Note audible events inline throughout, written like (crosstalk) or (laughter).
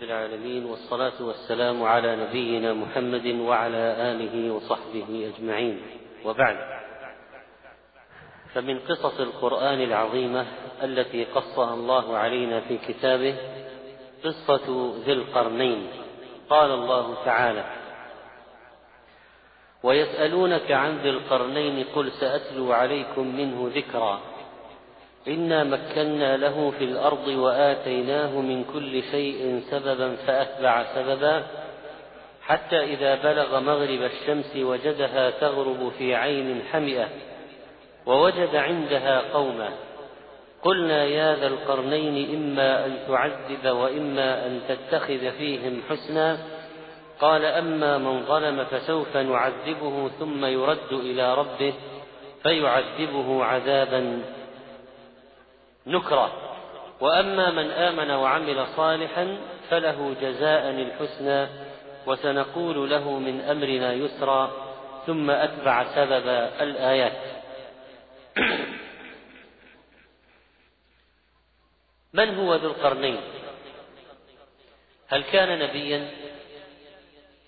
رب العالمين والصلاة والسلام على نبينا محمد وعلى آله وصحبه أجمعين. وبعد فمن قصص القرآن العظيمة التي قصها الله علينا في كتابه قصة ذي القرنين. قال الله تعالى ويسألونك عن ذي القرنين قل سأتلو عليكم منه ذكرا إنا مكنا له في الأرض وآتيناه من كل شيء سببا فأتبع سببا حتى إذا بلغ مغرب الشمس وجدها تغرب في عين حمئة ووجد عندها قوما قلنا يا ذا القرنين إما أن تعذب وإما أن تتخذ فيهم حسنا قال أما من ظلم فسوف نعذبه ثم يرد إلى ربه فيعذبه عذابا نكرا وأما من آمن وعمل صالحا فله جزاء الحسنى وسنقول له من أمرنا يسرا ثم أتبع سبب الآيات. (clears throat) من هو ذو القرنين؟ هل كان نبيا؟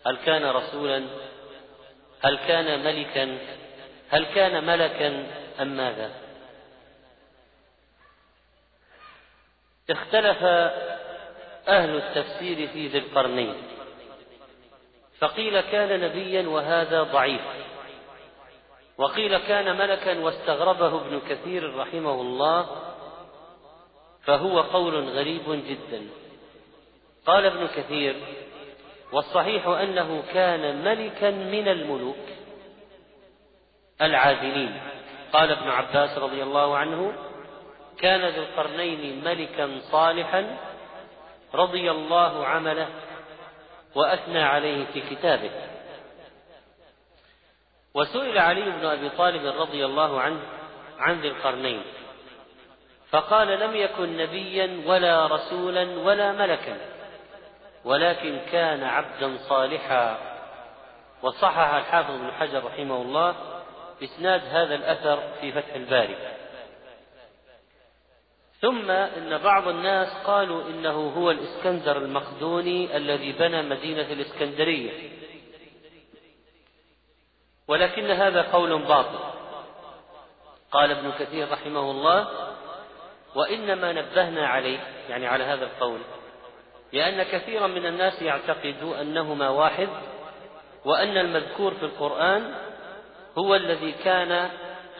هل كان رسولا؟ هل كان ملكا؟ هل كان ملكا أم ماذا؟ اختلف أهل التفسير في ذي القرنين فقيل كان نبيا وهذا ضعيف وقيل كان ملكا واستغربه ابن كثير رحمه الله فهو قول غريب جدا. قال ابن كثير والصحيح أنه كان ملكا من الملوك العادلين. قال ابن عباس رضي الله عنه كان ذو القرنين ملكا صالحا رضي الله عمله وأثنى عليه في كتابه. وسئل علي بن أبي طالب رضي الله عنه عن ذي القرنين فقال لم يكن نبيا ولا رسولا ولا ملكا ولكن كان عبدا صالحا. وصحح الحافظ بن حجر رحمه الله اسناد هذا الأثر في فتح الباري. ثم إن بعض الناس قالوا إنه هو الإسكندر المقدوني الذي بنى مدينة الإسكندرية. ولكن هذا قول باطل. قال ابن كثير رحمه الله وإنما نبهنا عليه يعني على هذا القول لأن كثيرا من الناس يعتقد أنهما واحد وأن المذكور في القرآن هو الذي كان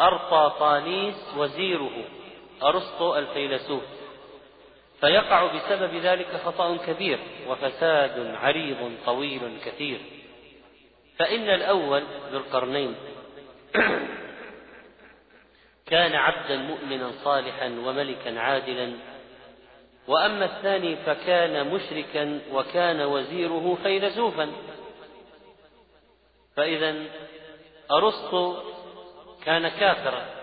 أرطى طاليس وزيره. أرسطو الفيلسوف. فيقع بسبب ذلك خطأ كبير وفساد عريض طويل كثير. فإن الأول ذو القرنين (clears throat) كان عبدا مؤمنا صالحا وملكا عادلا. وأما الثاني فكان مشركا وكان وزيره فيلسوفا. فإذا أرسطو كان كافرا.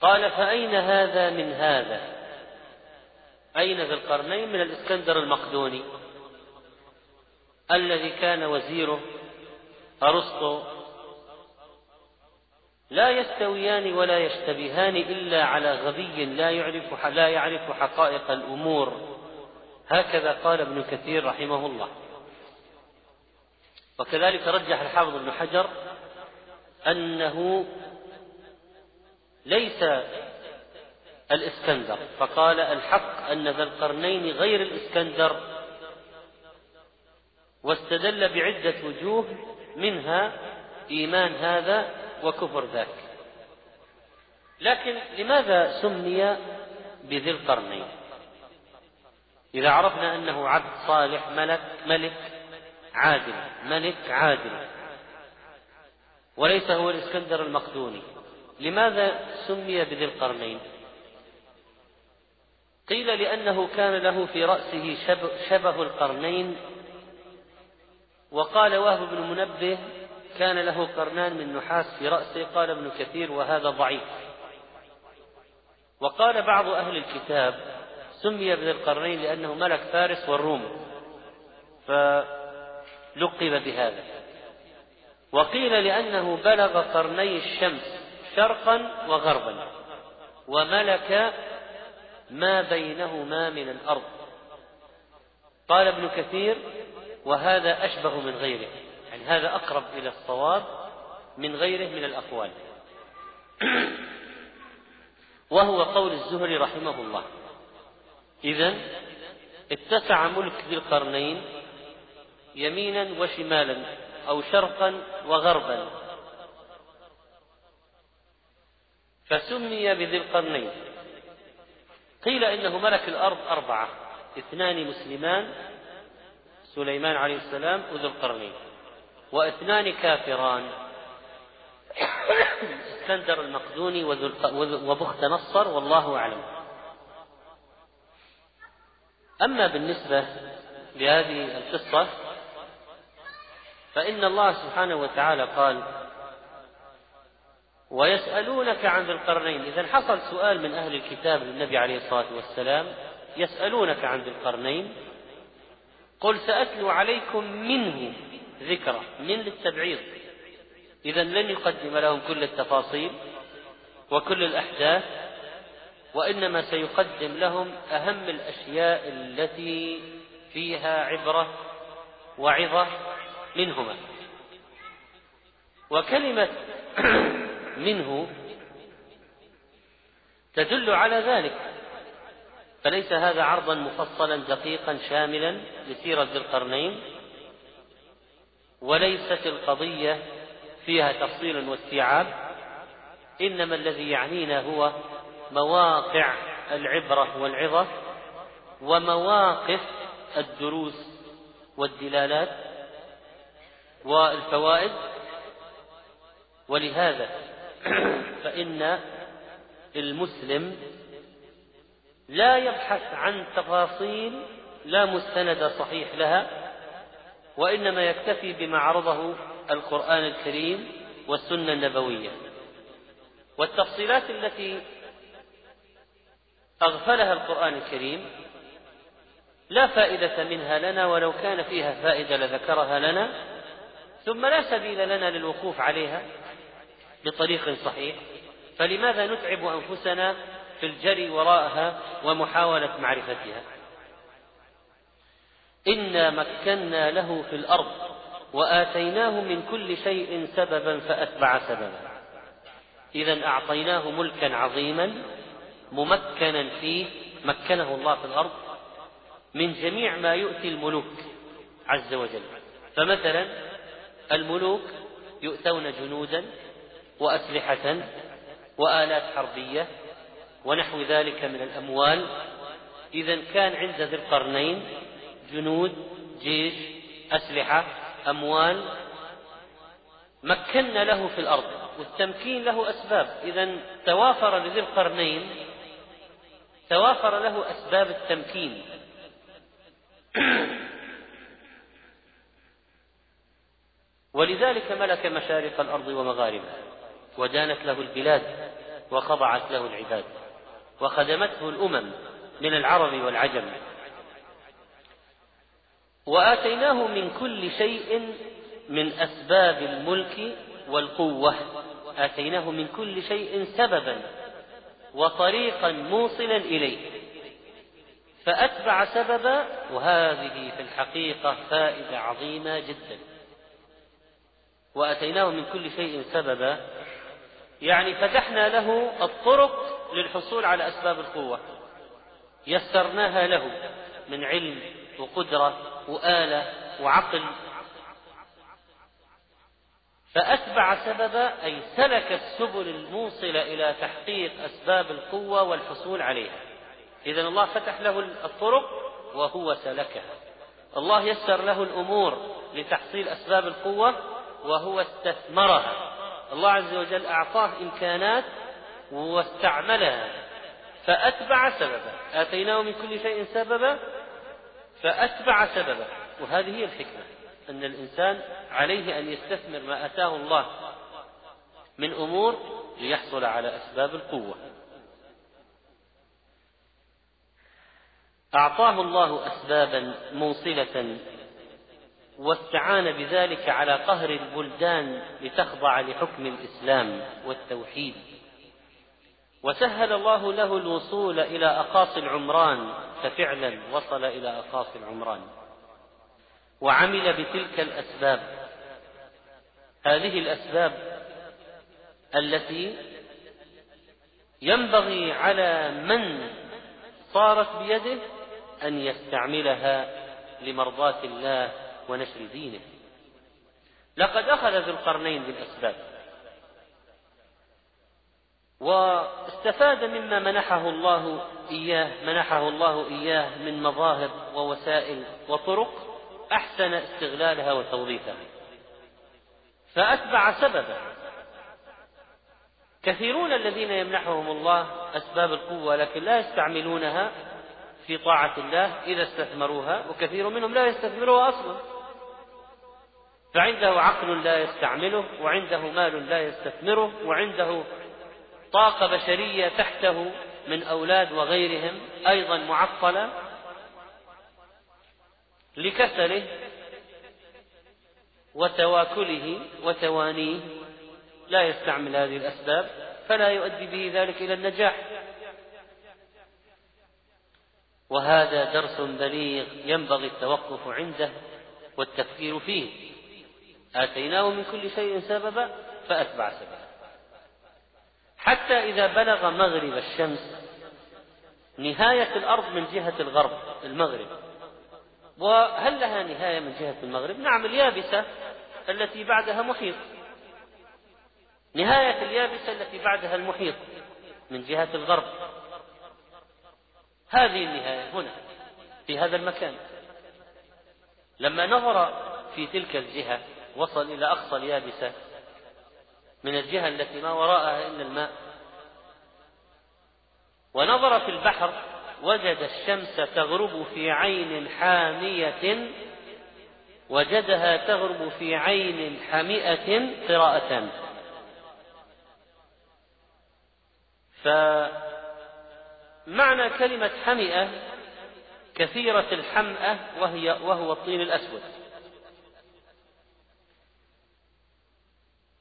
قال فأين هذا من هذا؟ أين ذا القرنين من الإسكندر المقدوني؟ الذي كان وزيره أرسطو. لا يستويان ولا يشتبهان إلا على غبي لا يعرف لا يعرف حقائق الأمور. هكذا قال ابن كثير رحمه الله. وكذلك رجح الحافظ ابن حجر أنه ليس الإسكندر. فقال الحق أن ذا القرنين غير الإسكندر. واستدل بعدة وجوه منها إيمان هذا وكفر ذاك. لكن لماذا سمي بذي القرنين؟ إذا عرفنا أنه عبد صالح ملك ملك عادل ملك عادل. وليس هو الإسكندر المقدوني. لماذا سمي بذي القرنين؟ قيل لأنه كان له في رأسه شبه القرنين وقال وهب بن منبه كان له قرنان من نحاس في رأسه قال ابن كثير وهذا ضعيف. وقال بعض أهل الكتاب سمي بذي القرنين لأنه ملك فارس والروم فلقب بهذا. وقيل لأنه بلغ قرني الشمس شرقا وغربا وملك ما بينهما من الأرض. قال ابن كثير وهذا أشبه من غيره يعني هذا أقرب إلى الصواب من غيره من الأقوال. (clears throat) وهو قول الزهري رحمه الله. إذا اتسع ملك ذي القرنين يمينا وشمالا أو شرقا وغربا. فسمي بذي القرنين. قيل إنه ملك الأرض أربعة. اثنان مسلمان سليمان عليه السلام وذو القرنين. واثنان كافران اسكندر المقدوني وبخت نصر والله أعلم. أما بالنسبة لهذه القصة فإن الله سبحانه وتعالى قال ويسألونك عن ذي القرنين. إذا حصل سؤال من أهل الكتاب للنبي عليه الصلاة والسلام يسألونك عن ذي القرنين. قل سأتلو عليكم منه ذكرى من للتبعيض. إذا لن يقدم لهم كل التفاصيل وكل الأحداث وإنما سيقدم لهم أهم الأشياء التي فيها عبرة وعظة منهما. وكلمة منه تدل على ذلك. فليس هذا عرضا مفصلا دقيقا شاملا لسيرة ذي القرنين وليست القضية فيها تفصيل واستيعاب إنما الذي يعنينا هو مواقع العبرة والعظة ومواقف الدروس والدلالات والفوائد. ولهذا (coughs) فإن المسلم لا يبحث عن تفاصيل لا مستند صحيح لها وإنما يكتفي بما عرضه القرآن الكريم والسنة النبوية. والتفصيلات التي أغفلها القرآن الكريم لا فائدة منها لنا ولو كان فيها فائدة لذكرها لنا ثم لا سبيل لنا للوقوف عليها. بطريق صحيح فلماذا نتعب أنفسنا في الجري وراءها ومحاولة معرفتها؟ إنا مكنا له في الأرض وآتيناه من كل شيء سببا فأتبع سببا. إذا أعطيناه ملكا عظيما ممكنا فيه مكنه الله في الأرض من جميع ما يؤتي الملوك عز وجل. فمثلا الملوك يؤتون جنودا وأسلحة وآلات حربية ونحو ذلك من الأموال. إذا كان عند ذي القرنين جنود جيش أسلحة أموال. مكنا له في الأرض والتمكين له أسباب. إذا توافر لذي القرنين توافر له أسباب التمكين. (clears throat) ولذلك ملك مشارق الأرض ومغاربها. ودانت له البلاد وخضعت له العباد وخدمته الأمم من العرب والعجم. وآتيناه من كل شيء من أسباب الملك والقوة. آتيناه من كل شيء سببا وطريقا موصلا إليه. فأتبع سببا وهذه في الحقيقة فائدة عظيمة جدا. وأتيناه من كل شيء سببا يعني فتحنا له الطرق للحصول على أسباب القوة. يسرناها له من علم وقدرة وآلة وعقل. فأتبع سببا أي سلك السبل الموصلة إلى تحقيق أسباب القوة والحصول عليها. إذا الله فتح له الطرق وهو سلكها. الله يسر له الأمور لتحصيل أسباب القوة وهو استثمرها. الله عز وجل أعطاه إمكانات واستعملها فأتبع سببا آتيناه من كل شيء سببا فأتبع سببا وهذه هي الحكمة أن الإنسان عليه أن يستثمر ما أتاه الله من أمور ليحصل على أسباب القوة. أعطاه الله أسبابا موصلة واستعان بذلك على قهر البلدان لتخضع لحكم الإسلام والتوحيد. وسهل الله له الوصول إلى أقاصي العمران ففعلا وصل إلى أقاصي العمران. وعمل بتلك الأسباب. هذه الأسباب التي ينبغي على من صارت بيده أن يستعملها لمرضاة الله ونشر دينه. لقد أخذ ذو القرنين بالأسباب. واستفاد مما منحه الله إياه منحه الله إياه من مظاهر ووسائل وطرق أحسن استغلالها وتوظيفها. فأتبع سببا كثيرون الذين يمنحهم الله أسباب القوة لكن لا يستعملونها في طاعة الله إذا استثمروها وكثير منهم لا يستثمرها أصلا. فعنده عقل لا يستعمله وعنده مال لا يستثمره وعنده طاقة بشرية تحته من أولاد وغيرهم أيضا معطلة. لكسله وتواكله وتوانيه لا يستعمل هذه الأسباب فلا يؤدي به ذلك إلى النجاح. وهذا درس بليغ ينبغي التوقف عنده والتفكير فيه. آتيناه من كل شيء سببا فأتبع سببا حتى إذا بلغ مغرب الشمس نهاية الأرض من جهة الغرب المغرب. وهل لها نهاية من جهة المغرب؟ نعم اليابسة التي بعدها محيط. نهاية اليابسة التي بعدها المحيط من جهة الغرب. هذه النهاية هنا في هذا المكان. لما نظر في تلك الجهة وصل إلى أقصى اليابسة. من الجهة التي ما وراءها إلا الماء. ونظر في البحر وجد الشمس تغرب في عين حامية. وجدها تغرب في عين حمئة قراءتان فمعنى كلمة حمئة كثيرة الحمأة وهي وهو الطين الأسود.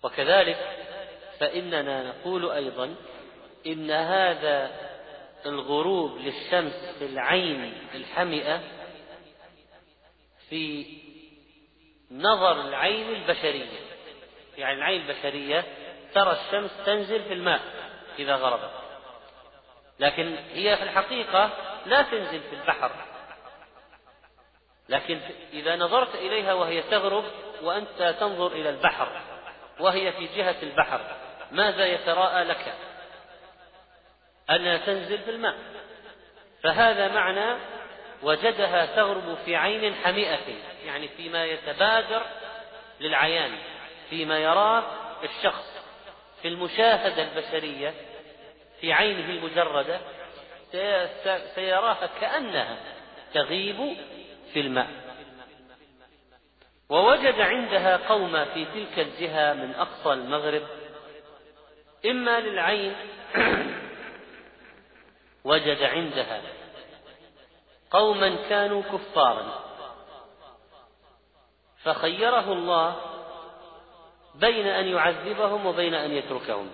وكذلك فإننا نقول أيضا إن هذا الغروب للشمس في العين الحمئة في نظر العين البشرية. يعني العين البشرية ترى الشمس تنزل في الماء إذا غربت. لكن هي في الحقيقة لا تنزل في البحر. لكن إذا نظرت إليها وهي تغرب وأنت تنظر إلى البحر. وهي في جهة البحر. ماذا يتراءى لك؟ أنها تنزل في الماء. فهذا معنى وجدها تغرب في عين حمئة يعني فيما يتبادر للعيان فيما يراه الشخص. في المشاهدة البشرية في عينه المجردة سيراها كأنها تغيب في الماء. ووجد عندها قوما في تلك الجهة من أقصى المغرب إما للعين (clears throat) وجد عندها قوما كانوا كفارا. فخيره الله بين أن يعذبهم وبين أن يتركهم.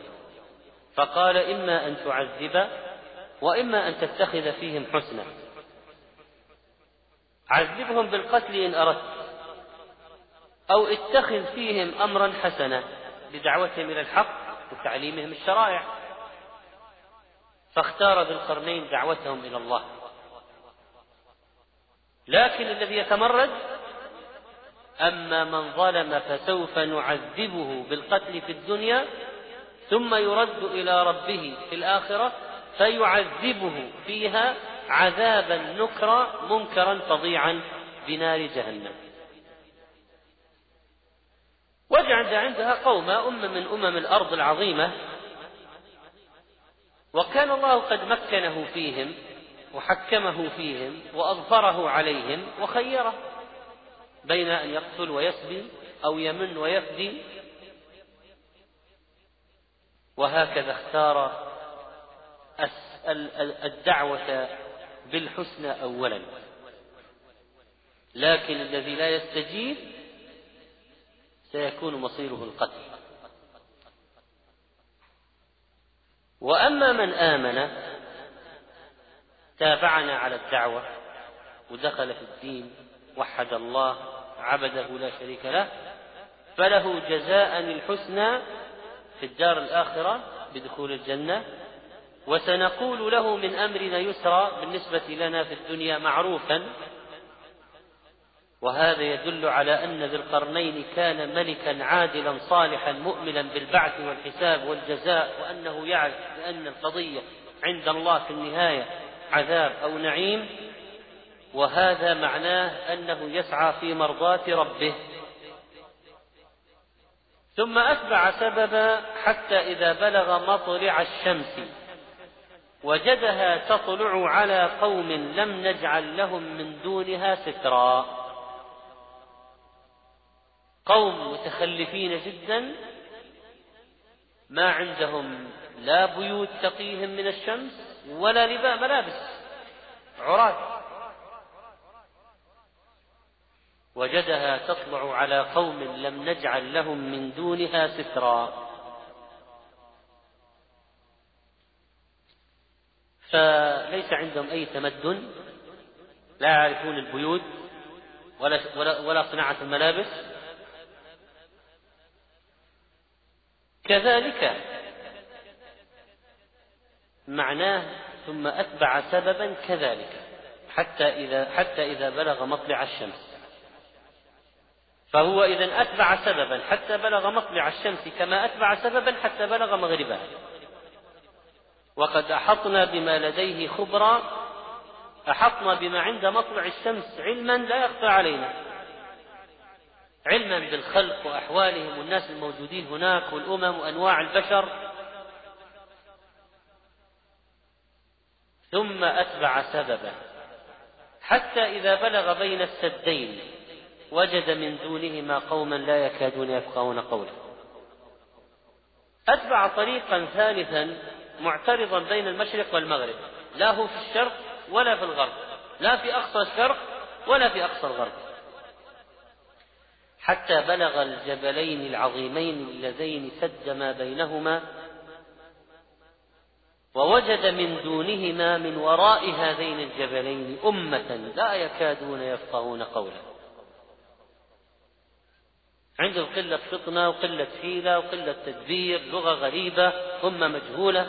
فقال إما أن تعذب وإما أن تتخذ فيهم حسنا. عذبهم بالقتل إن أردت. أو اتخذ فيهم أمرا حسنا بدعوتهم إلى الحق وتعليمهم الشرائع. فاختار ذو القرنين دعوتهم إلى الله. لكن الذي يتمرد أما من ظلم فسوف نعذبه بالقتل في الدنيا ثم يرد إلى ربه في الآخرة فيعذبه فيها عذابا نكرا منكرا فظيعا بنار جهنم. وجعل عندها قوما أمة من أمم الأرض العظيمة. وكان الله قد مكنه فيهم وحكمه فيهم وأظفره عليهم وخيره بين أن يقتل ويسبي أو يمن ويفدي. وهكذا اختار الدعوة بالحسنى أولا. لكن الذي لا يستجيب سيكون مصيره القتل. وأما من آمن تابعنا على الدعوة ودخل في الدين وحد الله عبده لا شريك له فله جزاء الحسنى في الدار الآخرة بدخول الجنة وسنقول له من أمرنا يسرا بالنسبة لنا في الدنيا معروفا وهذا يدل على أن ذي القرنين كان ملكا عادلا صالحا مؤمنا بالبعث والحساب والجزاء وأنه يعرف بأن القضية عند الله في النهاية عذاب أو نعيم وهذا معناه أنه يسعى في مرضاة ربه. ثم أتبع سببا حتى إذا بلغ مطلع الشمس وجدها تطلع على قوم لم نجعل لهم من دونها سترا. قوم متخلفين جدا ما عندهم لا بيوت تقيهم من الشمس ولا لباء ملابس عراة وجدها تطلع على قوم لم نجعل لهم من دونها سترا. فليس عندهم أي تمدن لا يعرفون البيوت ولا ولا, ولا صناعة الملابس. كذلك معناه ثم أتبع سببا كذلك حتى إذا حتى إذا بلغ مطلع الشمس. فهو إذا أتبع سببا حتى بلغ مطلع الشمس كما أتبع سببا حتى بلغ مغربها وقد أحطنا بما لديه خبرا أحطنا بما عند مطلع الشمس علما لا يخفى علينا. علما بالخلق وأحوالهم والناس الموجودين هناك والأمم وأنواع البشر. ثم أتبع سببا حتى إذا بلغ بين السدين وجد من دونهما قوما لا يكادون يفقهون قولا أتبع طريقا ثالثا معترضا بين المشرق والمغرب. لا هو في الشرق ولا في الغرب. لا في أقصى الشرق ولا في أقصى الغرب. حتى بلغ الجبلين العظيمين اللذين سد ما بينهما ووجد من دونهما من وراء هذين الجبلين أمة لا يكادون يفقهون قولا. عندهم قلة فطنة وقلة حيلة وقلة تدبير لغة غريبة أمة مجهولة.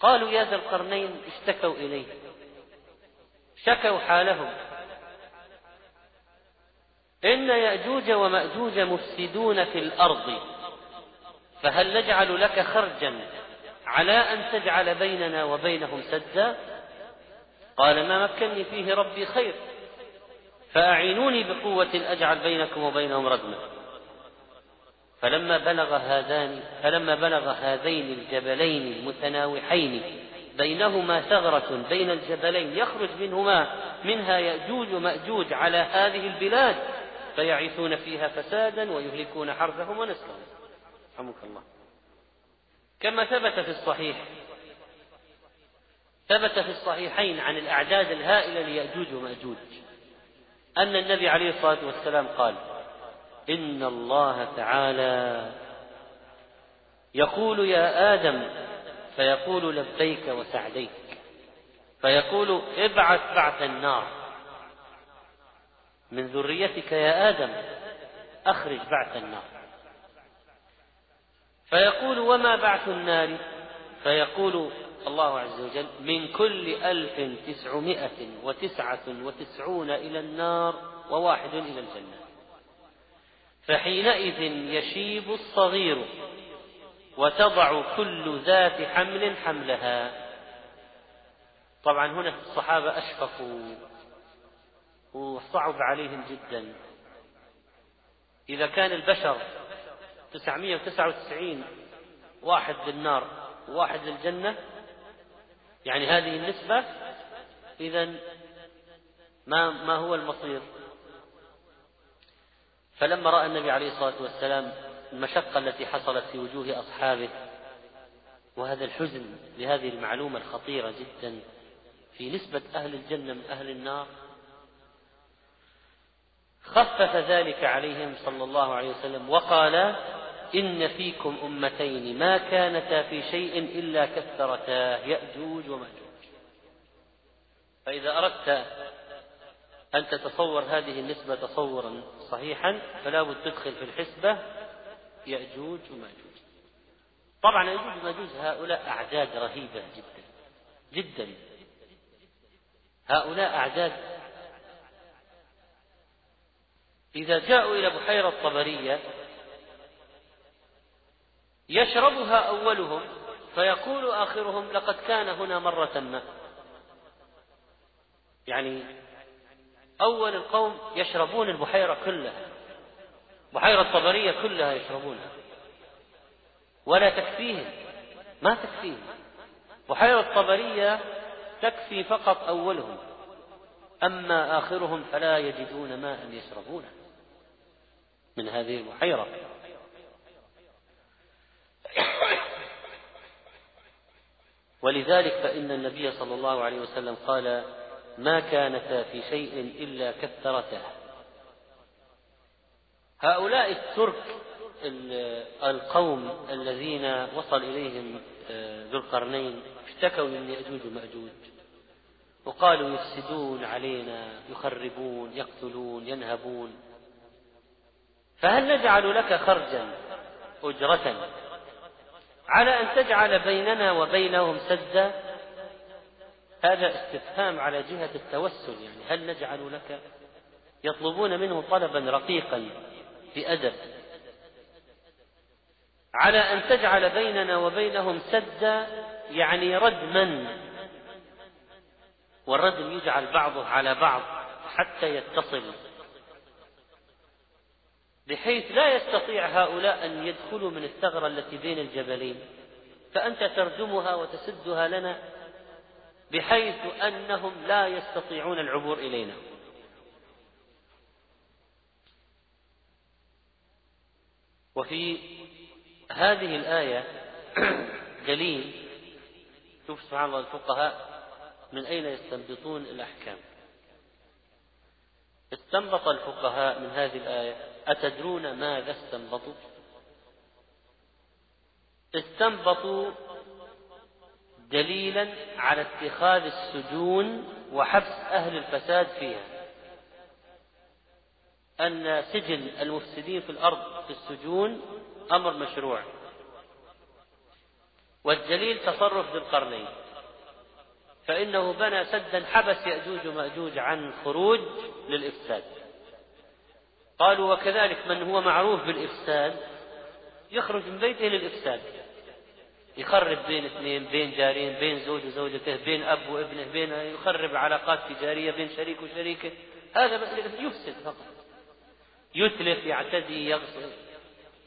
قالوا يا ذا القرنين اشتكوا إليه. شكوا حالهم. إن يأجوج ومأجوج مفسدون في الأرض فهل نجعل لك خرجا على أن تجعل بيننا وبينهم سدا؟ قال ما مكني فيه ربي خير فأعينوني بقوة أجعل بينكم وبينهم ردما فلما بلغ هذان فلما بلغ هذين الجبلين المتناوحين بينهما ثغرة بين الجبلين يخرج منهما منها يأجوج ومأجوج على هذه البلاد فيعيثون فيها فسادا ويهلكون حرثهم ونسلهم. رحمك الله. كما ثبت في الصحيح ثبت في الصحيحين عن الأعداد الهائلة ليأجوج ومأجوج أن النبي عليه الصلاة والسلام قال إن الله تعالى يقول يا آدم فيقول لبيك وسعديك فيقول ابعث بعث النار. من ذريتك يا آدم أخرج بعث النار. فيقول وما بعث النار؟ فيقول الله عز وجل من كل ألف تسعمائة وتسعة وتسعون إلى النار وواحد إلى الجنة. فحينئذ يشيب الصغير وتضع كل ذات حمل حملها. طبعا هنا الصحابة أشفقوا. وصعب عليهم جدا إذا كان البشر تسعمائة وتسعة وتسعين واحد للنار وواحد للجنة يعني هذه النسبة إذا ما ما هو المصير؟ فلما رأى النبي عليه الصلاة والسلام المشقة التي حصلت في وجوه أصحابه وهذا الحزن لهذه المعلومة الخطيرة جدا في نسبة أهل الجنة من أهل النار خفف ذلك عليهم صلى الله عليه وسلم وقال إن فيكم أمتين ما كانتا في شيء إلا كثرتا يأجوج ومأجوج. فإذا أردت أن تتصور هذه النسبة تصورا صحيحا فلا بد تدخل في الحسبة يأجوج ومأجوج. طبعا يأجوج ومأجوج هؤلاء أعداد رهيبة جدا جدا. هؤلاء أعداد إذا جاءوا إلى بحيرة طبرية يشربها أولهم فيقول آخرهم لقد كان هنا مرة ما. يعني أول القوم يشربون البحيرة كلها بحيرة طبرية كلها يشربونها ولا تكفيهم ما تكفيهم. بحيرة طبرية تكفي فقط أولهم أما آخرهم فلا يجدون ماء يشربونه من هذه البحيرة. ولذلك فإن النبي صلى الله عليه وسلم قال ما كانتا في شيء إلا كثرته هؤلاء الترك القوم الذين وصل إليهم آه، ذو القرنين اشتكوا من يأجوج ومأجوج وقالوا يفسدون علينا يخربون يقتلون ينهبون. فهل نجعل لك خرجا أجرة؟ على أن تجعل بيننا وبينهم سدا؟ هذا استفهام على جهة التوسل يعني هل نجعل لك؟ يطلبون منه طلبا رقيقا بأدب. على أن تجعل بيننا وبينهم سدا يعني ردما. والردم يجعل بعضه على بعض حتى يتصل. بحيث لا يستطيع هؤلاء أن يدخلوا من الثغرة التي بين الجبلين. فأنت تردمها وتسدها لنا بحيث أنهم لا يستطيعون العبور إلينا. وفي هذه الآية (clears throat) دليل شوف سبحان الله الفقهاء من أين يستنبطون الأحكام. استنبط الفقهاء من هذه الآية أتدرون ماذا استنبطوا؟ استنبطوا دليلا على اتخاذ السجون وحبس أهل الفساد فيها. أن سجن المفسدين في الأرض في السجون أمر مشروع. والدليل تصرف ذي القرنين فإنه بنى سدا حبس يأجوج ومأجوج عن خروج للإفساد. قالوا وكذلك من هو معروف بالإفساد يخرج من بيته للإفساد. يخرب بين اثنين بين جارين بين زوج وزوجته بين أب وابنه بين يخرب علاقات تجارية بين شريك وشريكة. هذا يفسد فقط. يتلف يعتدي يغصب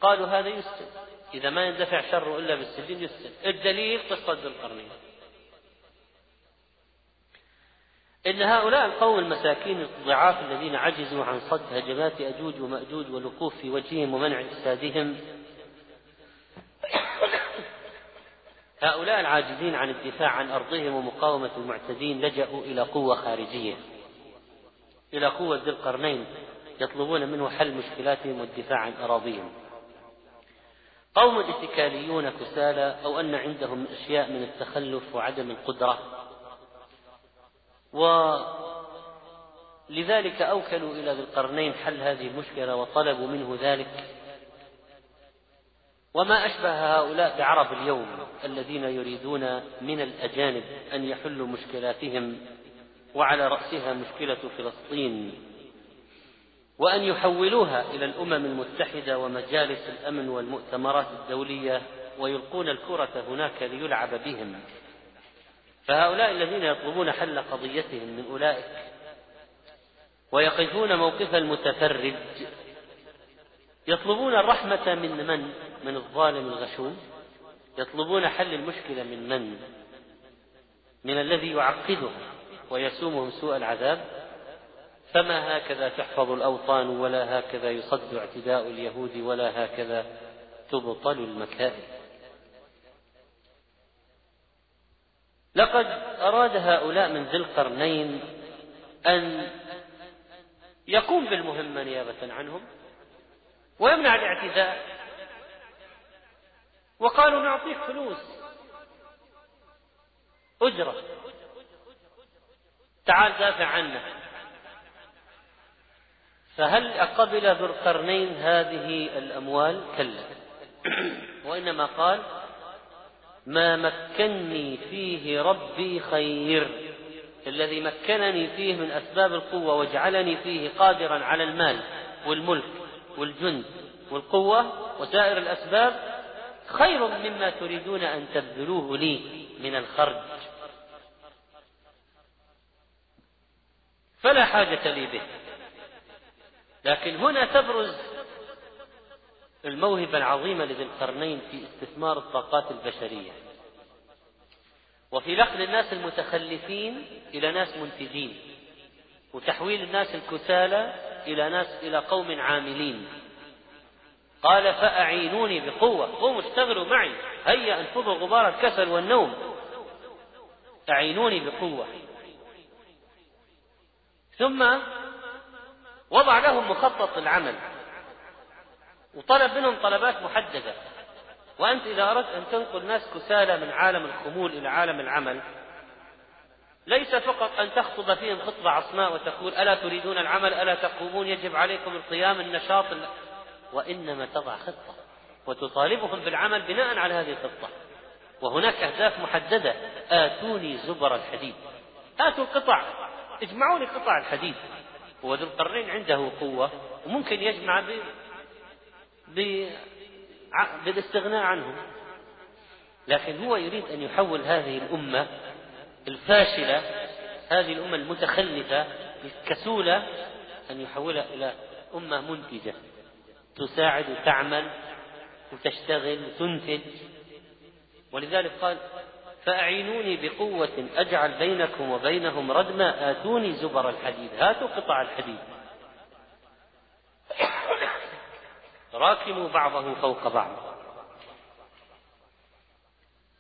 قالوا هذا يفسد. إذا ما يندفع شره إلا بالسجن يفسد. الدليل قصة القرنين. إن هؤلاء القوم المساكين الضعاف الذين عجزوا عن صد هجمات أجوج ومأجوج والوقوف في وجههم ومنع إفسادهم هؤلاء العاجزين عن الدفاع عن أرضهم ومقاومة المعتدين لجأوا إلى قوة خارجية إلى قوة ذي القرنين يطلبون منه حل مشكلاتهم والدفاع عن أراضيهم. قوم اتكاليون كسالى أو أن عندهم أشياء من التخلف وعدم القدرة ولذلك أوكلوا إلى ذي القرنين حل هذه المشكلة وطلبوا منه ذلك. وما أشبه هؤلاء بعرب اليوم الذين يريدون من الأجانب أن يحلوا مشكلاتهم وعلى رأسها مشكلة فلسطين وأن يحولوها إلى الأمم المتحدة ومجالس الأمن والمؤتمرات الدولية ويلقون الكرة هناك ليلعب بهم. فهؤلاء الذين يطلبون حل قضيتهم من أولئك ويقفون موقف المتفرج يطلبون الرحمة من من؟ من الظالم الغشوم يطلبون حل المشكلة من من؟ من الذي يعقدهم ويسومهم سوء العذاب فما هكذا تحفظ الأوطان ولا هكذا يصد اعتداء اليهود ولا هكذا تبطل المكائد لقد أراد هؤلاء من ذي القرنين أن يقوم بالمهمة نيابة عنهم ويمنع الاعتداء. وقالوا نعطيك فلوس أجرة. تعال دافع عنا فهل قبل ذو القرنين هذه الأموال؟ كلا. (clears throat) وإنما قال ما مكني فيه ربي خير. الذي مكنني فيه من أسباب القوة وجعلني فيه قادرا على المال والملك والجند والقوة وسائر الأسباب خير مما تريدون أن تبذلوه لي من الخرج. فلا حاجة لي به. لكن هنا تبرز الموهبة العظيمة لذي القرنين في استثمار الطاقات البشرية. وفي نقل الناس المتخلفين إلى ناس منتجين وتحويل الناس الكسالى إلى ناس إلى قوم عاملين. قال فأعينوني بقوة قوموا اشتغلوا معي هيا أنفضوا غبار الكسل والنوم. أعينوني بقوة. ثم وضع لهم مخطط العمل. وطلب منهم طلبات محددة. وأنت إذا أردت أن تنقل ناس كسالى من عالم الخمول إلى عالم العمل ليس فقط أن تخطب فيهم خطبة عصماء وتقول ألا تريدون العمل ألا تقومون يجب عليكم القيام النشاط وإنما تضع خطة وتطالبهم بالعمل بناء على هذه الخطة. وهناك أهداف محددة. آتوني زبر الحديد. آتوا القطع. اجمعوا لي قطع الحديد. وذو القرنين عنده قوة وممكن يجمع. بالاستغناء عنهم. لكن هو يريد أن يحول هذه الأمة الفاشلة هذه الأمة المتخلفة الكسولة أن يحولها إلى أمة منتجة. تساعد وتعمل وتشتغل وتنتج. ولذلك قال فأعينوني بقوة أجعل بينكم وبينهم ردما آتوني زبر الحديد. هاتوا قطع الحديد. راكموا بعضه فوق بعض.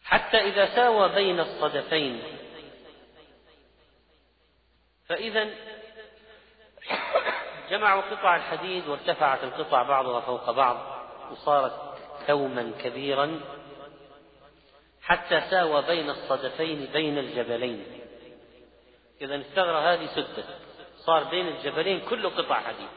حتى إذا ساوى بين الصدفين. فإذا جمعوا قطع الحديد وارتفعت القطع بعضها فوق بعض وصارت كوما كبيرا حتى ساوى بين الصدفين بين الجبلين. إذا الثغرة هذه سدت صار بين الجبلين كله قطع حديد.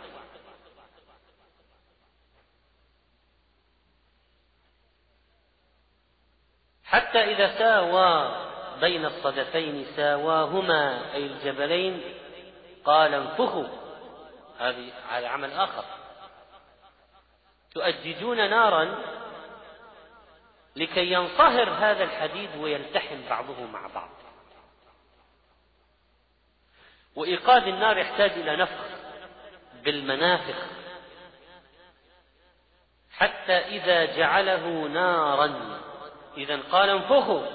حتى إذا ساوى بين الصدفين ساواهما أي الجبلين قال انفخوا. هذه هذا عمل آخر. تؤججون نارا لكي ينصهر هذا الحديد ويلتحم بعضه مع بعض. وإيقاد النار يحتاج إلى نفخ بالمنافخ. حتى إذا جعله نارا إذا قال انفخوا.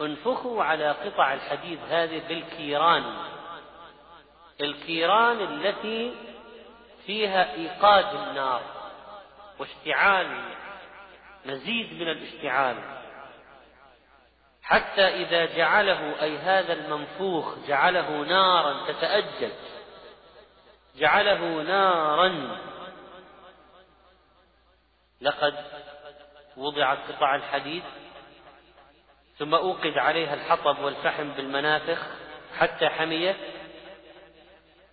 انفخوا على قطع الحديد هذه بالكيران. الكيران التي فيها إيقاد النار واشتعال مزيد من الاشتعال. حتى إذا جعله أي هذا المنفوخ جعله نارا تتأجج. جعله نارا. لقد وضعت قطع الحديد ثم أوقد عليها الحطب والفحم بالمنافخ حتى حميت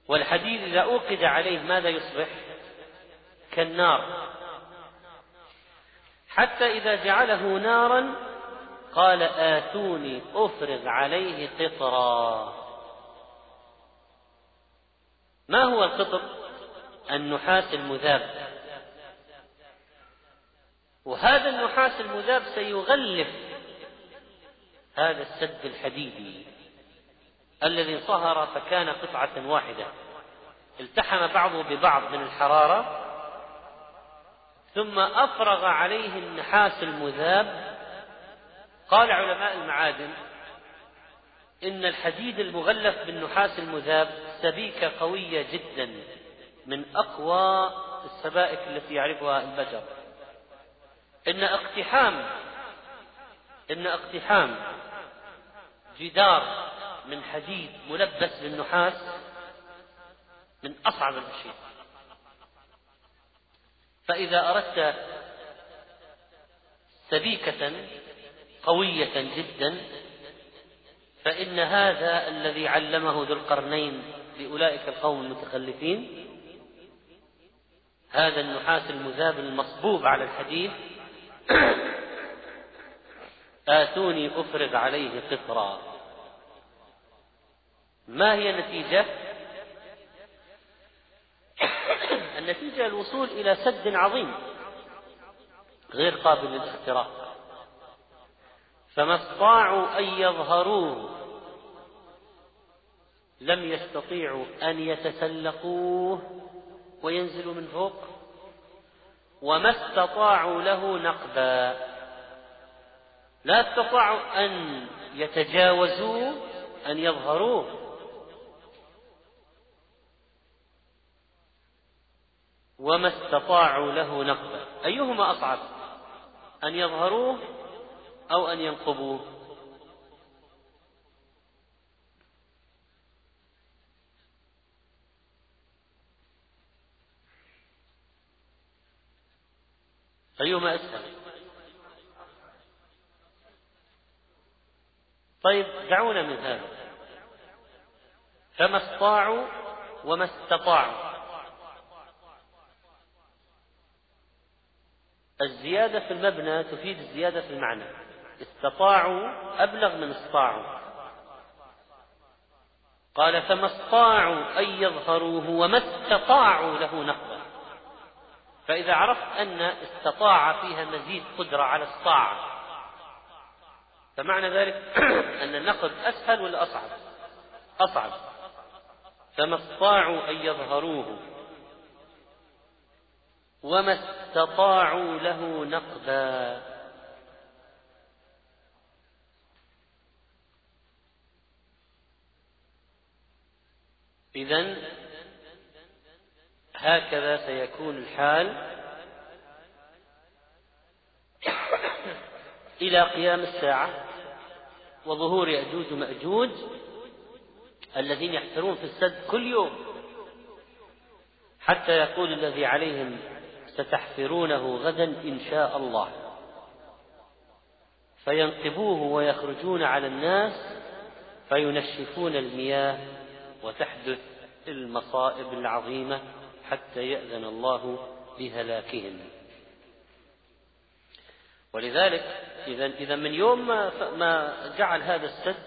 والحديد إذا أوقد عليه ماذا يصبح؟ كالنار. حتى إذا جعله نارا قال آتوني أفرغ عليه قطرا. ما هو القطر؟ النحاس المذاب. وهذا النحاس المذاب سيغلف هذا السد الحديدي الذي انصهر فكان قطعة واحدة. التحم بعضه ببعض من الحرارة ثم أفرغ عليه النحاس المذاب. قال علماء المعادن إن الحديد المغلف بالنحاس المذاب سبيكة قوية جدا من أقوى السبائك التي يعرفها البشر إن اقتحام إن اقتحام جدار من حديد ملبس بالنحاس من أصعب الأشياء. فإذا أردت سبيكة قوية جدا فإن هذا الذي علمه ذو القرنين لأولئك القوم المتخلفين هذا النحاس المذاب المصبوب على الحديد آتوني أفرغ عليه قطرا. ما هي النتيجة؟ النتيجة الوصول إلى سد عظيم غير قابل للاختراق فما استطاعوا أن يظهروه لم يستطيعوا أن يتسلقوه وينزلوا من فوق. وما استطاعوا له نقبا. لا استطاعوا أن يتجاوزوه أن يظهروه. وما استطاعوا له نقبا. أيهما أصعب؟ أن يظهروه أو أن ينقبوه؟ أيهما أسهل؟ طيب دعونا من هذا. فما استطاعوا وما استطاعوا. الزيادة في المبنى تفيد الزيادة في المعنى. استطاعوا أبلغ من استطاعوا. قال فما استطاعوا أن يظهروه وما استطاعوا له نقبا فإذا عرفت أن استطاع فيها مزيد قدرة على الطاعة فمعنى ذلك (clears throat) أن النقد أسهل ولا أصعب؟ أصعب. فما استطاعوا أن يظهروه وما استطاعوا له نقبا إذا هكذا سيكون الحال. إلى قيام الساعة وظهور يأجوج ومأجوج الذين يحفرون في السد كل يوم حتى يقول الذي عليهم ستحفرونه غدا إن شاء الله. فينقبوه ويخرجون على الناس فينشفون المياه وتحدث المصائب العظيمة. حتى يأذن الله بهلاكهم ولذلك إذا إذا من يوم ما ما جعل هذا السد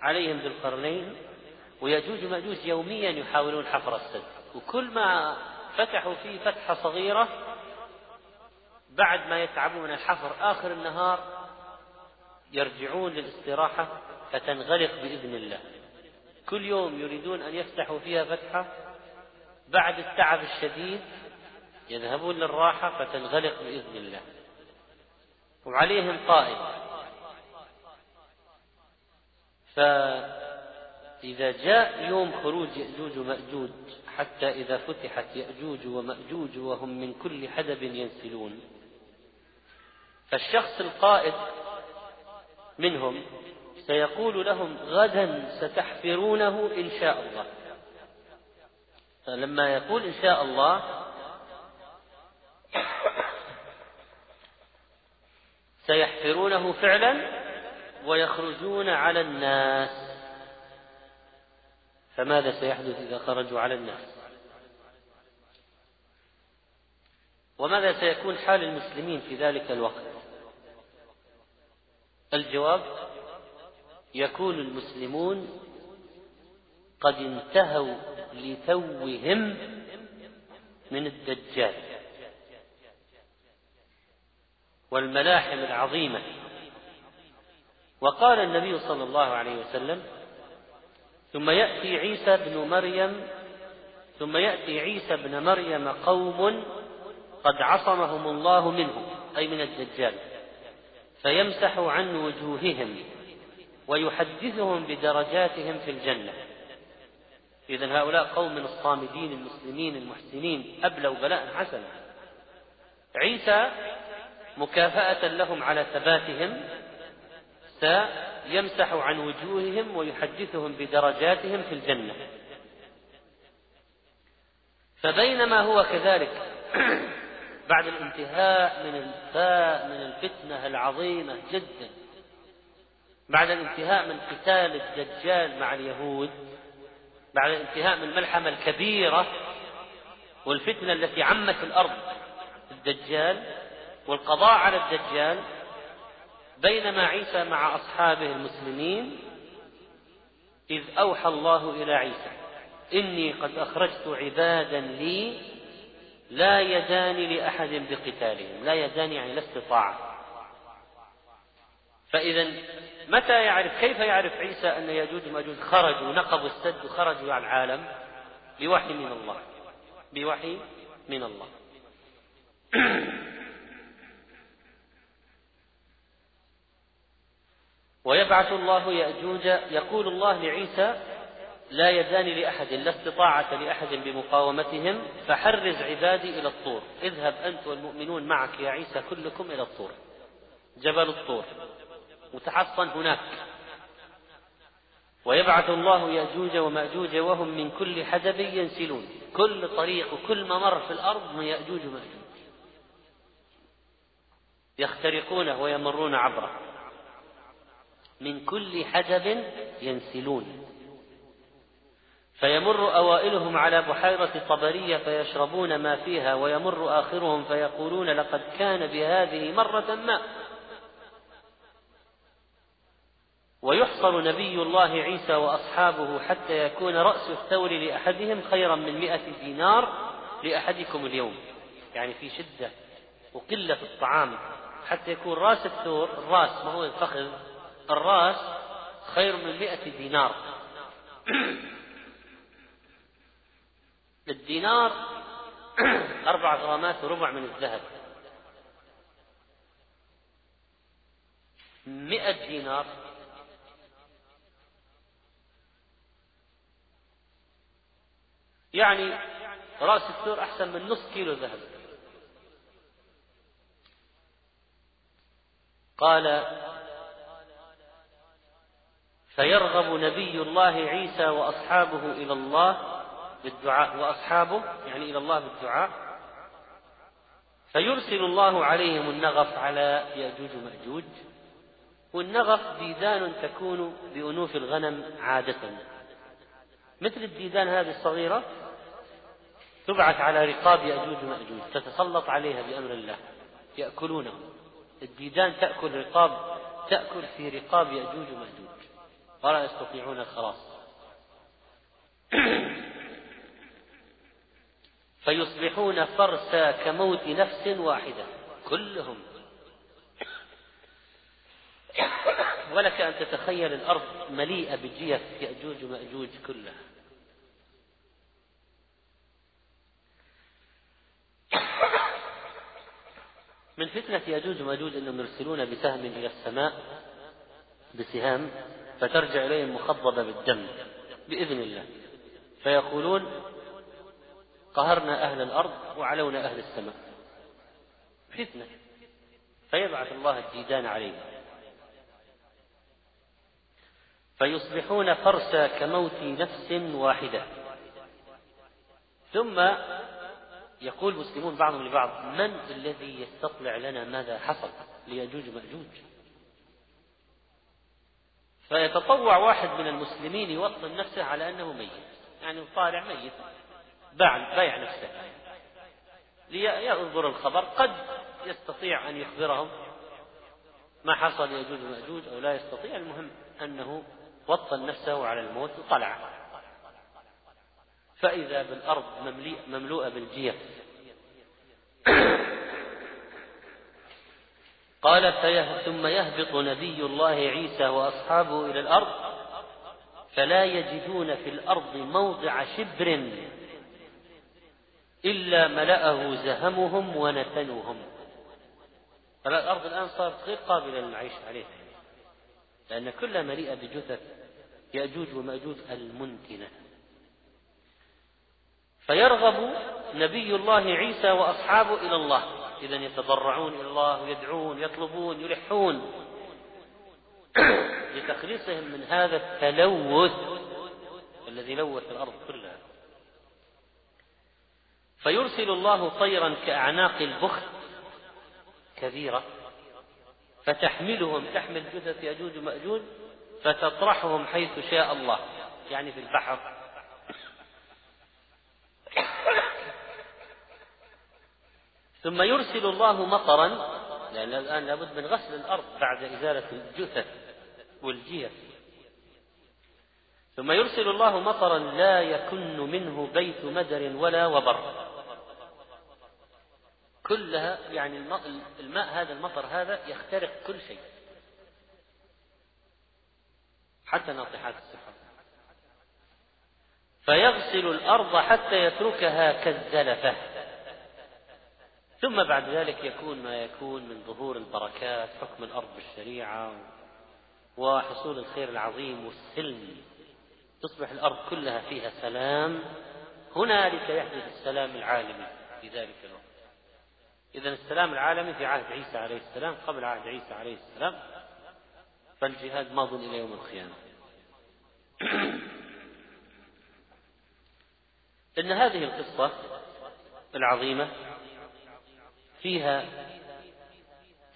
عليهم ذو القرنين ويجوج ومأجوج يوميا يحاولون حفر السد. وكل ما فتحوا فيه فتحة صغيرة بعد ما يتعبون من الحفر آخر النهار يرجعون للاستراحة فتنغلق بإذن الله. كل يوم يريدون أن يفتحوا فيها فتحة بعد التعب الشديد يذهبون للراحة فتنغلق بإذن الله. وعليهم قائد. فإذا جاء يوم خروج يأجوج ومأجوج حتى إذا فتحت يأجوج ومأجوج وهم من كل حدب ينسلون. فالشخص القائد منهم سيقول لهم غدا ستحفرونه إن شاء الله. فلما يقول إن شاء الله سيحفرونه فعلا ويخرجون على الناس. فماذا سيحدث إذا خرجوا على الناس؟ وماذا سيكون حال المسلمين في ذلك الوقت؟ الجواب يكون المسلمون قد انتهوا لتوهم من الدجال والملاحم العظيمة. وقال النبي صلى الله عليه وسلم ثم يأتي عيسى بن مريم ثم يأتي عيسى بن مريم قوم قد عصمهم الله منه أي من الدجال. فيمسح عن وجوههم ويحدثهم بدرجاتهم في الجنة. إذا هؤلاء قوم من الصامدين المسلمين المحسنين أبلوا بلاء حسنا عيسى مكافأة لهم على ثباتهم سيمسح عن وجوههم ويحدثهم بدرجاتهم في الجنة. فبينما هو كذلك (clears throat) بعد الانتهاء من من الفتنة العظيمة جدا بعد الانتهاء من قتال الدجال مع اليهود بعد الانتهاء من الملحمة الكبيرة والفتنة التي عمت الأرض الدجال والقضاء على الدجال بينما عيسى مع أصحابه المسلمين إذ أوحى الله إلى عيسى إني قد أخرجت عبادا لي لا يدان لأحد بقتالهم لا يدان يعني لا استطاعة. فإذا متى يعرف كيف يعرف عيسى أن يجوج وماجوج خرجوا نقبوا السد وخرجوا على العالم بوحي من الله. بوحي من الله. (clears throat) ويبعث الله يأجوج يقول الله لعيسى لا يدان لأحد لا استطاعة لأحد بمقاومتهم فحرز عبادي إلى الطور اذهب أنت والمؤمنون معك يا عيسى كلكم إلى الطور. جبل الطور. وتحصن هناك. ويبعث الله يأجوج ومأجوج وهم من كل حدب ينسلون. كل طريق وكل ممر في الأرض من يأجوج ومأجوج. يخترقونه ويمرون عبره. من كل حدب ينسلون. فيمر أوائلهم على بحيرة طبرية فيشربون ما فيها ويمر آخرهم فيقولون لقد كان بهذه مرة ما. ويحصر نبي الله عيسى وأصحابه حتى يكون رأس الثور لأحدهم خيرا من مئة دينار لأحدكم اليوم. يعني في شدة وقلة في الطعام. حتى يكون رأس الثور الرأس ما هو الفخذ الرأس خير من مئة دينار. (clears throat) الدينار (clears throat) أربع غرامات وربع من الذهب. مئة دينار. يعني رأس الثور أحسن من نصف كيلو ذهب. قال فيرغب نبي الله عيسى وأصحابه إلى الله بالدعاء وأصحابه يعني إلى الله بالدعاء. فيرسل الله عليهم النغف على يأجوج ومأجوج. والنغف ديدان تكون بأنوف الغنم عادة. مثل الديدان هذه الصغيرة تبعث على رقاب يأجوج ومأجوج تتسلط عليها بأمر الله يأكلونه. الديدان تأكل رقاب تأكل في رقاب يأجوج ومأجوج. ولا يستطيعون الخلاص. (clears throat) فيصبحون فرسا كموت نفس واحدة كلهم. (clears throat) ولك أن تتخيل الأرض مليئة بجيف يأجوج ومأجوج كلها. من فتنة يأجوج ومأجوج أنهم يرسلون بسهم إلى السماء بسهام فترجع إليهم مخضبة بالدم بإذن الله. فيقولون قهرنا أهل الأرض وعلونا أهل السماء. فتنة. فيبعث الله الديدان عليهم. فيصبحون فرسا كموت نفس واحدة. ثم يقول المسلمون بعضهم لبعض من الذي يستطلع لنا ماذا حصل ليجوج مأجوج؟ فيتطوع واحد من المسلمين يوطن نفسه على أنه ميت يعني طالع ميت بايع نفسه. لينظر الخبر قد يستطيع أن يخبرهم ما حصل يجوز مأجوج أو لا يستطيع المهم أنه وطن نفسه على الموت وطلع فإذا بالأرض مملوءة بالجيف قال ثم يهبط نبي الله عيسى وأصحابه إلى الأرض فلا يجدون في الأرض موضع شبر إلا ملأه زهمهم ونتنهم. الأرض الآن صارت غير قابلة للعيش عليها. لأن كلها مليئة بجثث يأجوج ومأجوج المنتنة. فيرغب نبي الله عيسى وأصحابه إلى الله. إذا يتضرعون إلى الله ويدعون يطلبون يلحون (coughs) لتخليصهم من هذا التلوث الذي لوث الأرض كلها. فيرسل الله طيرا كأعناق البخت كبيرة فتحملهم تحمل جثث يأجوج ومأجوج فتطرحهم حيث شاء الله يعني في البحر. ثم يرسل الله مطرا لأن الآن لابد من غسل الأرض بعد إزالة الجثث والجيف ثم يرسل الله مطرا لا يكن منه بيت مدر ولا وبر. كلها يعني الماء هذا المطر هذا يخترق كل شيء. حتى ناطحات السحاب فيغسل الأرض حتى يتركها كالزلفة. ثم بعد ذلك يكون ما يكون من ظهور البركات حكم الأرض بالشريعة وحصول الخير العظيم والسلم. تصبح الأرض كلها فيها سلام. هنالك يحدث السلام العالمي في ذلك الوقت. إذا السلام العالمي في عهد عيسى عليه السلام قبل عهد عيسى عليه السلام فالجهاد ماض إلى يوم القيامة. (clears throat) إن هذه القصة العظيمة فيها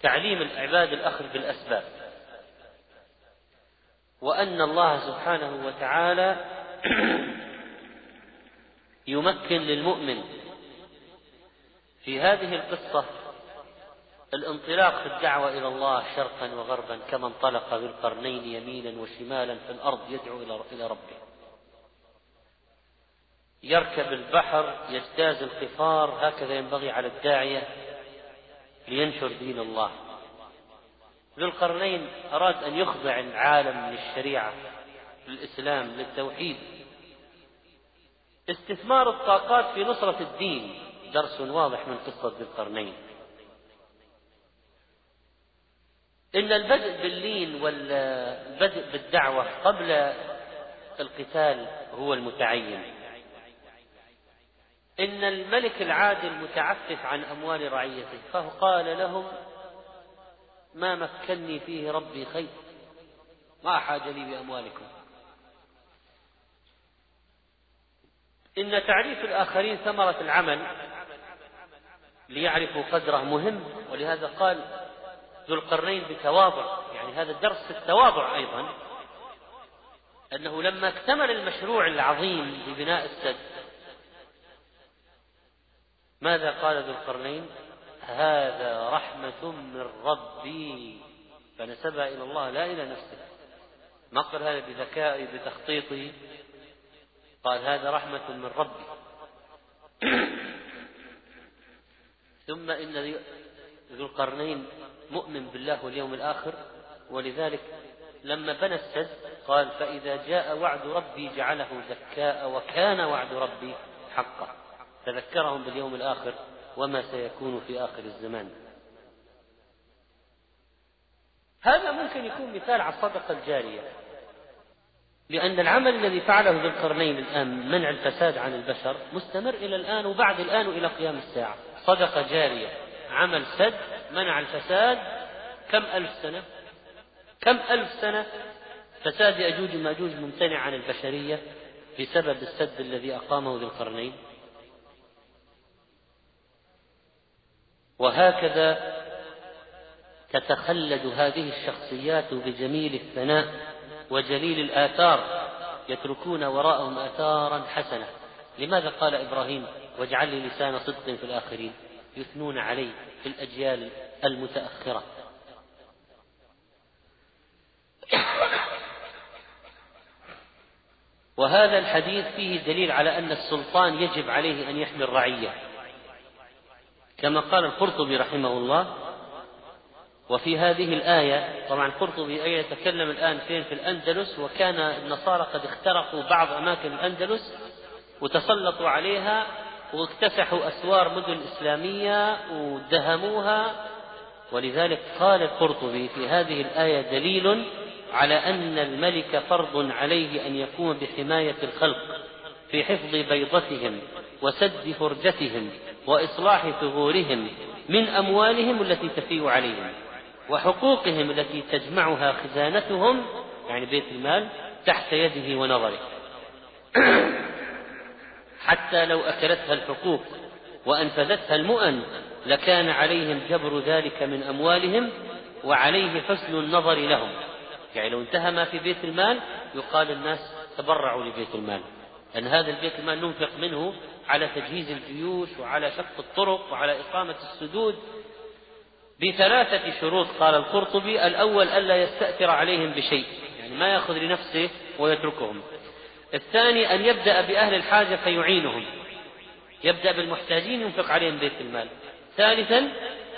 تعليم العباد الأخذ بالأسباب وأن الله سبحانه وتعالى (clears throat) يمكن للمؤمن في هذه القصة الانطلاق في الدعوة إلى الله شرقا وغربا كما انطلق بالقرنين يمينا وشمالا في الأرض يدعو إلى ربه. يركب البحر يجتاز القفار هكذا ينبغي على الداعية لينشر دين الله. ذو القرنين أراد أن يخضع العالم للشريعة للإسلام للتوحيد. استثمار الطاقات في نصرة الدين درس واضح من قصة ذي القرنين. إن البدء باللين والبدء بالدعوة قبل القتال هو المتعين. إن الملك العادل متعفف عن أموال رعيته فقال لهم ما مكني فيه ربي خير ما حاجة لي بأموالكم. إن تعريف الآخرين ثمرة العمل ليعرفوا قدره مهم ولهذا قال ذو القرنين بتواضع يعني هذا الدرس في التواضع أيضا أنه لما اكتمل المشروع العظيم لبناء السد ماذا قال ذو القرنين؟ هذا رحمة من ربي. فنسبها إلى الله لا إلى نفسه. ما قال هذا بذكائي بتخطيطي قال هذا رحمة من ربي. (clears throat) ثم إن ذو القرنين مؤمن بالله واليوم الآخر. ولذلك لما بنى السد قال فإذا جاء وعد ربي جعله زكاء وكان وعد ربي حقا. تذكرهم باليوم الآخر وما سيكون في آخر الزمان. هذا ممكن يكون مثال على الصدقة الجارية لأن العمل الذي فعله ذو القرنين الآن منع الفساد عن البشر مستمر إلى الآن وبعد الآن إلى قيام الساعة. صدقة جارية عمل سد منع الفساد كم ألف سنة؟ كم ألف سنة؟ فساد يأجوج وماجوج ممتنع عن البشرية بسبب السد الذي أقامه ذو القرنين. وهكذا تتخلد هذه الشخصيات بجميل الثناء وجليل الآثار يتركون وراءهم آثارا حسنة. لماذا قال إبراهيم واجعل لي لسان صدق في الآخرين؟ يثنون علي في الأجيال المتأخرة. وهذا الحديث فيه دليل على أن السلطان يجب عليه أن يحمي الرعية. كما قال القرطبي رحمه الله وفي هذه الآية طبعا القرطبي أي يتكلم الآن فين؟ في الأندلس وكان النصارى قد اخترقوا بعض أماكن الأندلس وتسلطوا عليها واكتسحوا أسوار مدن إسلامية ودهموها. ولذلك قال القرطبي في هذه الآية دليل على أن الملك فرض عليه أن يقوم بحماية الخلق في حفظ بيضتهم وسد فرجتهم. وإصلاح ثغورهم من أموالهم التي تفيء عليهم وحقوقهم التي تجمعها خزانتهم يعني بيت المال تحت يده ونظره. (clears throat) حتى لو أكلتها الحقوق وأنفذتها المؤن لكان عليهم جبر ذلك من أموالهم وعليه حسن النظر لهم. يعني لو انتهى ما في بيت المال يقال الناس تبرعوا لبيت المال. أن هذا البيت المال ننفق منه على تجهيز الجيوش وعلى شق الطرق وعلى إقامة السدود بثلاثة شروط قال القرطبي الأول ألا يستأثر عليهم بشيء يعني ما يأخذ لنفسه ويتركهم. الثاني أن يبدأ بأهل الحاجة فيعينهم يبدأ بالمحتاجين ينفق عليهم بيت المال. ثالثا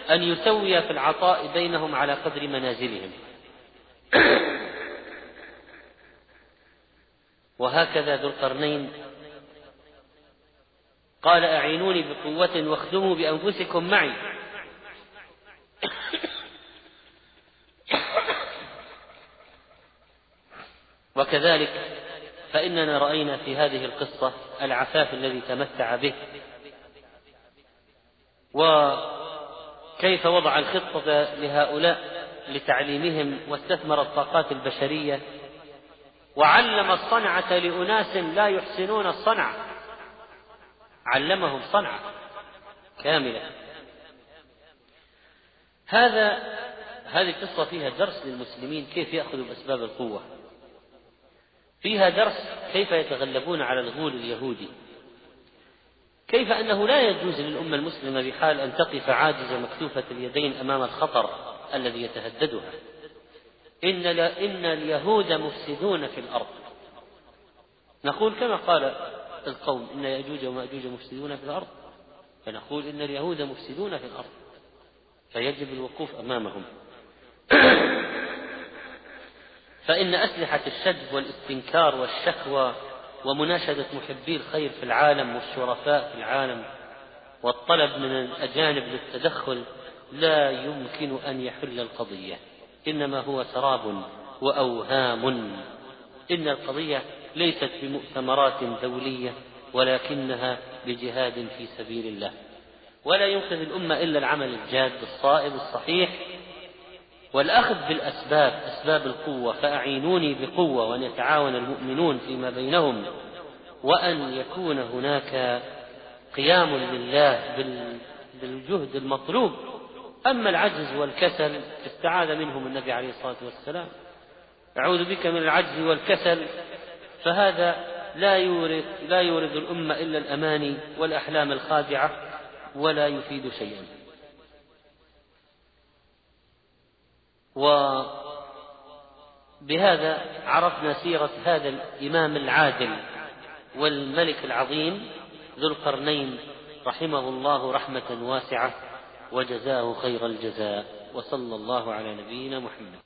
أن يسوي في العطاء بينهم على قدر منازلهم. (coughs) وهكذا ذو القرنين قال أعينوني بقوة واخدموا بأنفسكم معي. وكذلك فإننا رأينا في هذه القصة العفاف الذي تمتع به. وكيف وضع الخطة لهؤلاء لتعليمهم واستثمر الطاقات البشرية وعلم الصنعة لأناس لا يحسنون الصنعة. علمهم صنعة كاملة. هذا هذه القصة فيها درس للمسلمين كيف يأخذوا بأسباب القوة. فيها درس كيف يتغلبون على الغول اليهودي. كيف أنه لا يجوز للأمة المسلمة بحال أن تقف عاجزة مكتوفة اليدين أمام الخطر الذي يتهددها. إن إن اليهود مفسدون في الأرض. نقول كما قال القوم إن يأجوج ومأجوج مفسدون في الأرض فنقول إن اليهود مفسدون في الأرض فيجب الوقوف أمامهم. (coughs) فإن أسلحة الشد والاستنكار والشكوى ومناشدة محبي الخير في العالم والشرفاء في العالم والطلب من الأجانب للتدخل لا يمكن أن يحل القضية. إنما هو سراب وأوهام. إن القضية ليست بمؤتمرات دولية ولكنها بجهاد في سبيل الله. ولا ينقذ الأمة إلا العمل الجاد الصائب الصحيح. والأخذ بالأسباب أسباب القوة فأعينوني بقوة وأن يتعاون المؤمنون فيما بينهم. وأن يكون هناك قيام لله بالجهد المطلوب. أما العجز والكسل استعاذ منهم النبي عليه الصلاة والسلام. أعوذ بك من العجز والكسل فهذا لا يورد لا يورد الأمة إلا الأماني والأحلام الخادعة ولا يفيد شيئا. وبهذا عرفنا سيرة هذا الإمام العادل والملك العظيم ذو القرنين رحمه الله رحمة واسعة وجزاه خير الجزاء وصلى الله على نبينا محمد.